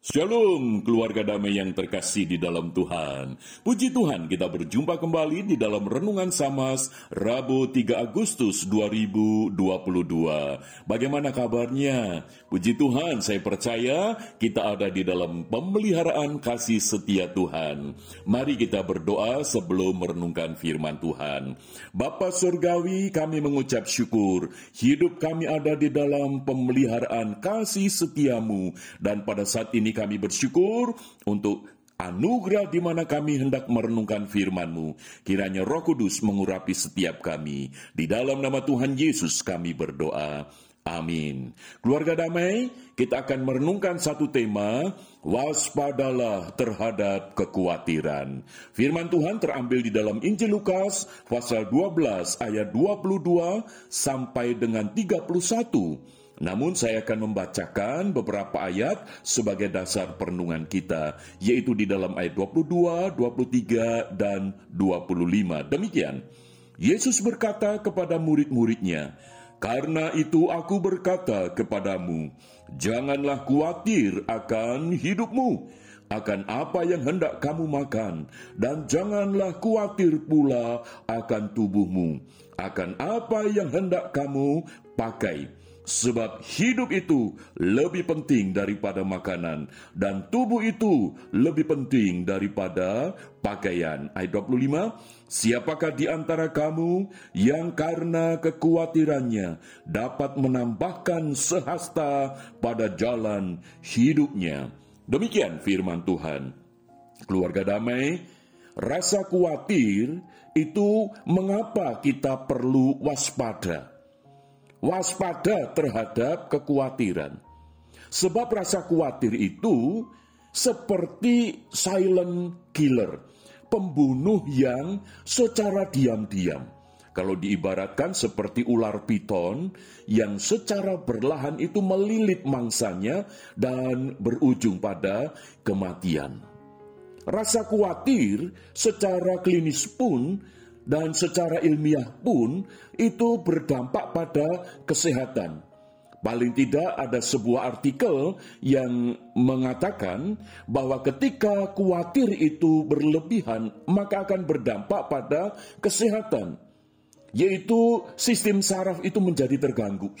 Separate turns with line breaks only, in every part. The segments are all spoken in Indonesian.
Shalom keluarga damai yang terkasih di dalam Tuhan. Puji Tuhan kita berjumpa kembali di dalam Renungan Samas Rabu 3 Agustus 2022. Bagaimana kabarnya? Puji Tuhan saya percaya kita ada di dalam pemeliharaan kasih setia Tuhan. Mari kita berdoa sebelum merenungkan firman Tuhan. Bapa Surgawi kami mengucap syukur. Hidup kami ada di dalam pemeliharaan kasih setiamu. Dan pada saat ini kami bersyukur untuk anugerah di mana kami hendak merenungkan firman-Mu. Kiranya Roh Kudus mengurapi setiap kami. Di dalam nama Tuhan Yesus kami berdoa. Amin. Keluarga damai, kita akan merenungkan satu tema, waspadalah terhadap kekhawatiran. Firman Tuhan terambil di dalam Injil Lukas pasal 12 ayat 22 sampai dengan 31. Namun saya akan membacakan beberapa ayat sebagai dasar perenungan kita, yaitu di dalam ayat 22, 23, dan 25. Demikian, Yesus berkata kepada murid-muridnya, Karena itu aku berkata kepadamu, janganlah khawatir akan hidupmu, akan apa yang hendak kamu makan, dan janganlah khawatir pula akan tubuhmu, akan apa yang hendak kamu pakai Sebab hidup itu lebih penting daripada makanan dan tubuh itu lebih penting daripada pakaian. Ayat 25, Siapakah di antara kamu yang karena kekhawatirannya dapat menambahkan sehasta pada jalan hidupnya? Demikian firman Tuhan. Keluarga damai, rasa khawatir itu mengapa kita perlu waspada waspada terhadap kekhawatiran. Sebab rasa khawatir itu seperti silent killer, pembunuh yang secara diam-diam. Kalau diibaratkan seperti ular piton yang secara berlahan itu melilit mangsanya dan berujung pada kematian. Rasa khawatir secara klinis pun dan secara ilmiah pun itu berdampak pada kesehatan. Paling tidak ada sebuah artikel yang mengatakan bahwa ketika khawatir itu berlebihan, maka akan berdampak pada kesehatan, yaitu sistem saraf itu menjadi terganggu.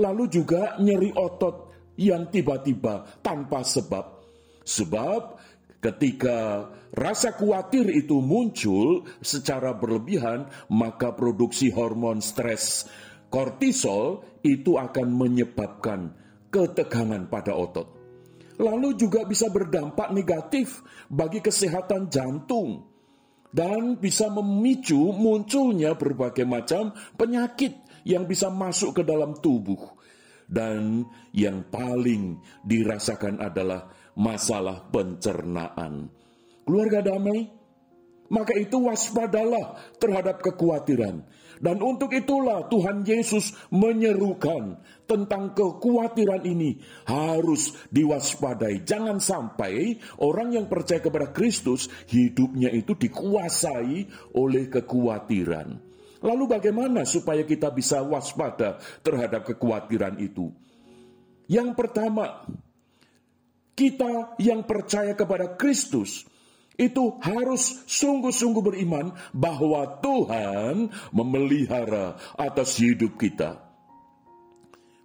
Lalu juga nyeri otot yang tiba-tiba tanpa sebab. Sebab Ketika rasa khawatir itu muncul secara berlebihan, maka produksi hormon stres kortisol itu akan menyebabkan ketegangan pada otot. Lalu juga bisa berdampak negatif bagi kesehatan jantung dan bisa memicu munculnya berbagai macam penyakit yang bisa masuk ke dalam tubuh. Dan yang paling dirasakan adalah masalah pencernaan. Keluarga damai, Maka itu waspadalah terhadap kekhawatiran. Dan untuk itulah Tuhan Yesus menyerukan tentang kekhawatiran ini harus diwaspadai. Jangan sampai orang yang percaya kepada Kristus hidupnya itu dikuasai oleh kekhawatiran. Lalu bagaimana supaya kita bisa waspada terhadap kekhawatiran itu? Yang pertama, kita yang percaya kepada Kristus itu harus sungguh-sungguh beriman bahwa Tuhan memelihara atas hidup kita.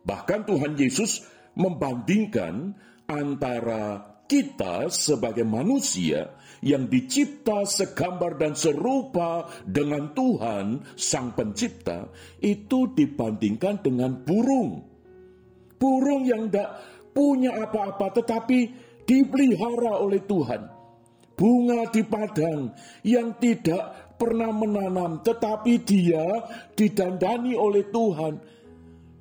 Bahkan Tuhan Yesus membandingkan antara kita sebagai manusia yang dicipta segambar dan serupa dengan Tuhan Sang Pencipta itu dibandingkan dengan burung. Burung yang tidak punya apa-apa tetapi dipelihara oleh Tuhan bunga di padang yang tidak pernah menanam, tetapi dia didandani oleh Tuhan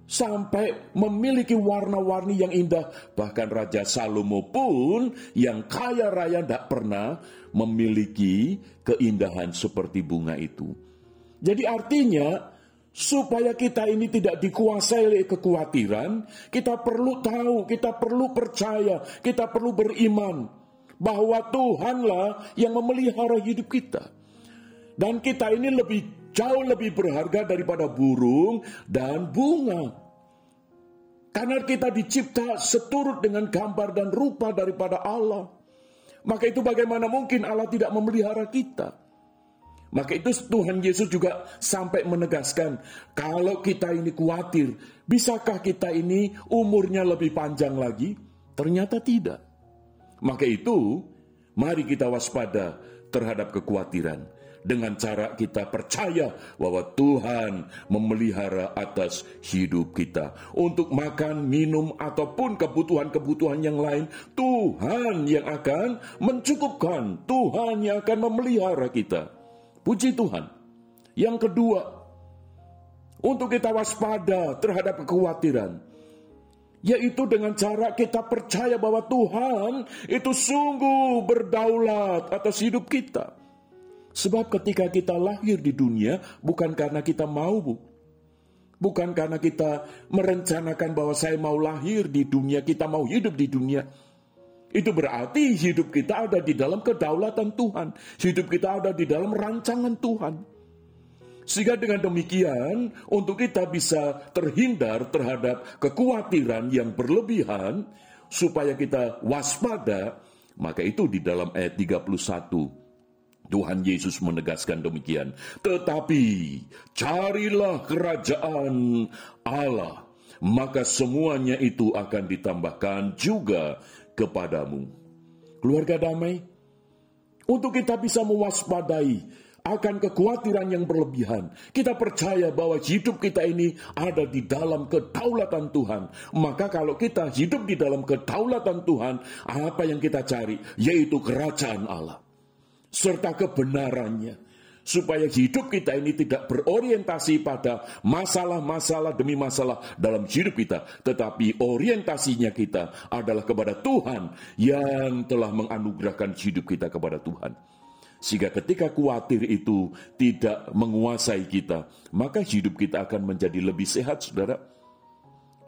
sampai memiliki warna-warni yang indah. Bahkan Raja Salomo pun yang kaya raya tidak pernah memiliki keindahan seperti bunga itu. Jadi artinya supaya kita ini tidak dikuasai oleh kekhawatiran, kita perlu tahu, kita perlu percaya, kita perlu beriman bahwa Tuhanlah yang memelihara hidup kita. Dan kita ini lebih jauh lebih berharga daripada burung dan bunga. Karena kita dicipta seturut dengan gambar dan rupa daripada Allah. Maka itu bagaimana mungkin Allah tidak memelihara kita? Maka itu Tuhan Yesus juga sampai menegaskan, kalau kita ini khawatir, bisakah kita ini umurnya lebih panjang lagi? Ternyata tidak. Maka itu, mari kita waspada terhadap kekhawatiran dengan cara kita percaya bahwa Tuhan memelihara atas hidup kita. Untuk makan, minum, ataupun kebutuhan-kebutuhan yang lain, Tuhan yang akan mencukupkan, Tuhan yang akan memelihara kita. Puji Tuhan. Yang kedua, untuk kita waspada terhadap kekhawatiran yaitu dengan cara kita percaya bahwa Tuhan itu sungguh berdaulat atas hidup kita. Sebab ketika kita lahir di dunia bukan karena kita mau, Bu. Bukan karena kita merencanakan bahwa saya mau lahir di dunia, kita mau hidup di dunia. Itu berarti hidup kita ada di dalam kedaulatan Tuhan. Hidup kita ada di dalam rancangan Tuhan. Sehingga dengan demikian, untuk kita bisa terhindar terhadap kekhawatiran yang berlebihan, supaya kita waspada, maka itu di dalam ayat 31. Tuhan Yesus menegaskan demikian. Tetapi carilah kerajaan Allah, maka semuanya itu akan ditambahkan juga kepadamu. Keluarga damai, untuk kita bisa mewaspadai akan kekhawatiran yang berlebihan. Kita percaya bahwa hidup kita ini ada di dalam kedaulatan Tuhan. Maka kalau kita hidup di dalam kedaulatan Tuhan, apa yang kita cari? Yaitu kerajaan Allah. Serta kebenarannya. Supaya hidup kita ini tidak berorientasi pada masalah-masalah demi masalah dalam hidup kita. Tetapi orientasinya kita adalah kepada Tuhan yang telah menganugerahkan hidup kita kepada Tuhan. Sehingga ketika khawatir itu tidak menguasai kita, maka hidup kita akan menjadi lebih sehat, saudara.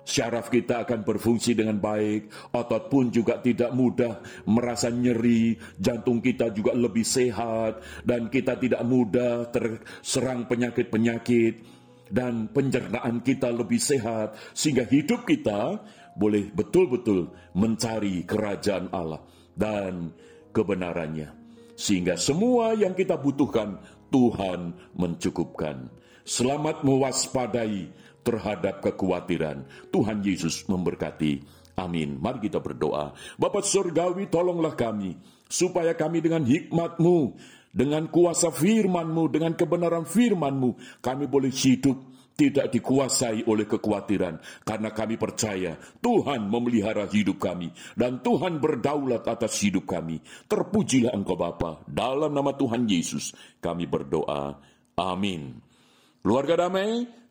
Syaraf kita akan berfungsi dengan baik, otot pun juga tidak mudah merasa nyeri, jantung kita juga lebih sehat, dan kita tidak mudah terserang penyakit-penyakit, dan pencernaan kita lebih sehat, sehingga hidup kita boleh betul-betul mencari kerajaan Allah dan kebenarannya. Sehingga semua yang kita butuhkan Tuhan mencukupkan. Selamat mewaspadai terhadap kekhawatiran. Tuhan Yesus memberkati. Amin. Mari kita berdoa. Bapak Surgawi tolonglah kami. Supaya kami dengan hikmatmu, dengan kuasa firmanmu, dengan kebenaran firmanmu, kami boleh hidup tidak dikuasai oleh kekhawatiran karena kami percaya Tuhan memelihara hidup kami dan Tuhan berdaulat atas hidup kami. Terpujilah Engkau Bapa. Dalam nama Tuhan Yesus kami berdoa. Amin. Keluarga damai,